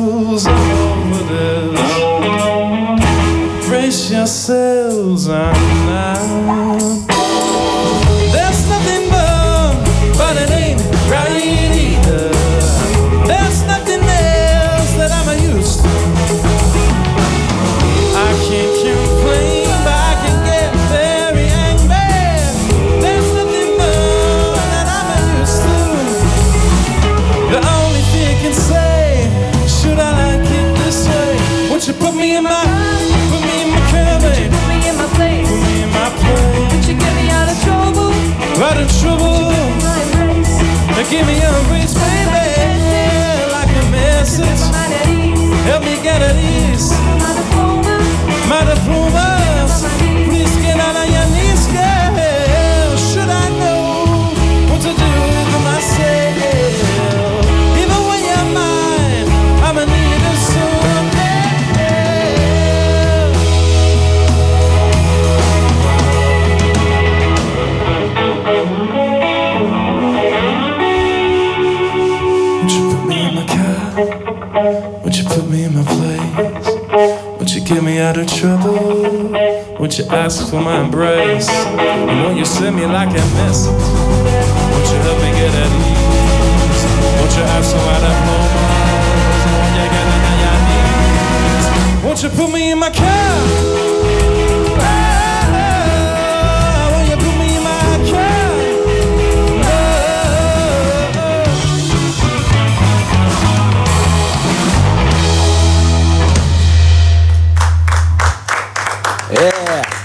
fools and. Brace yourselves, I'm not. you put me in my, put me in my cabin? Put me in my place. Put me in my pool. Did you get me out of trouble? Out of trouble. Give me a ring. Would you put me in my place? Would you get me out of trouble? Would you ask for my embrace? And won't you send me like a message? Won't you help me get at ease? Won't you have some out of home? Won't you put me in my cage? É.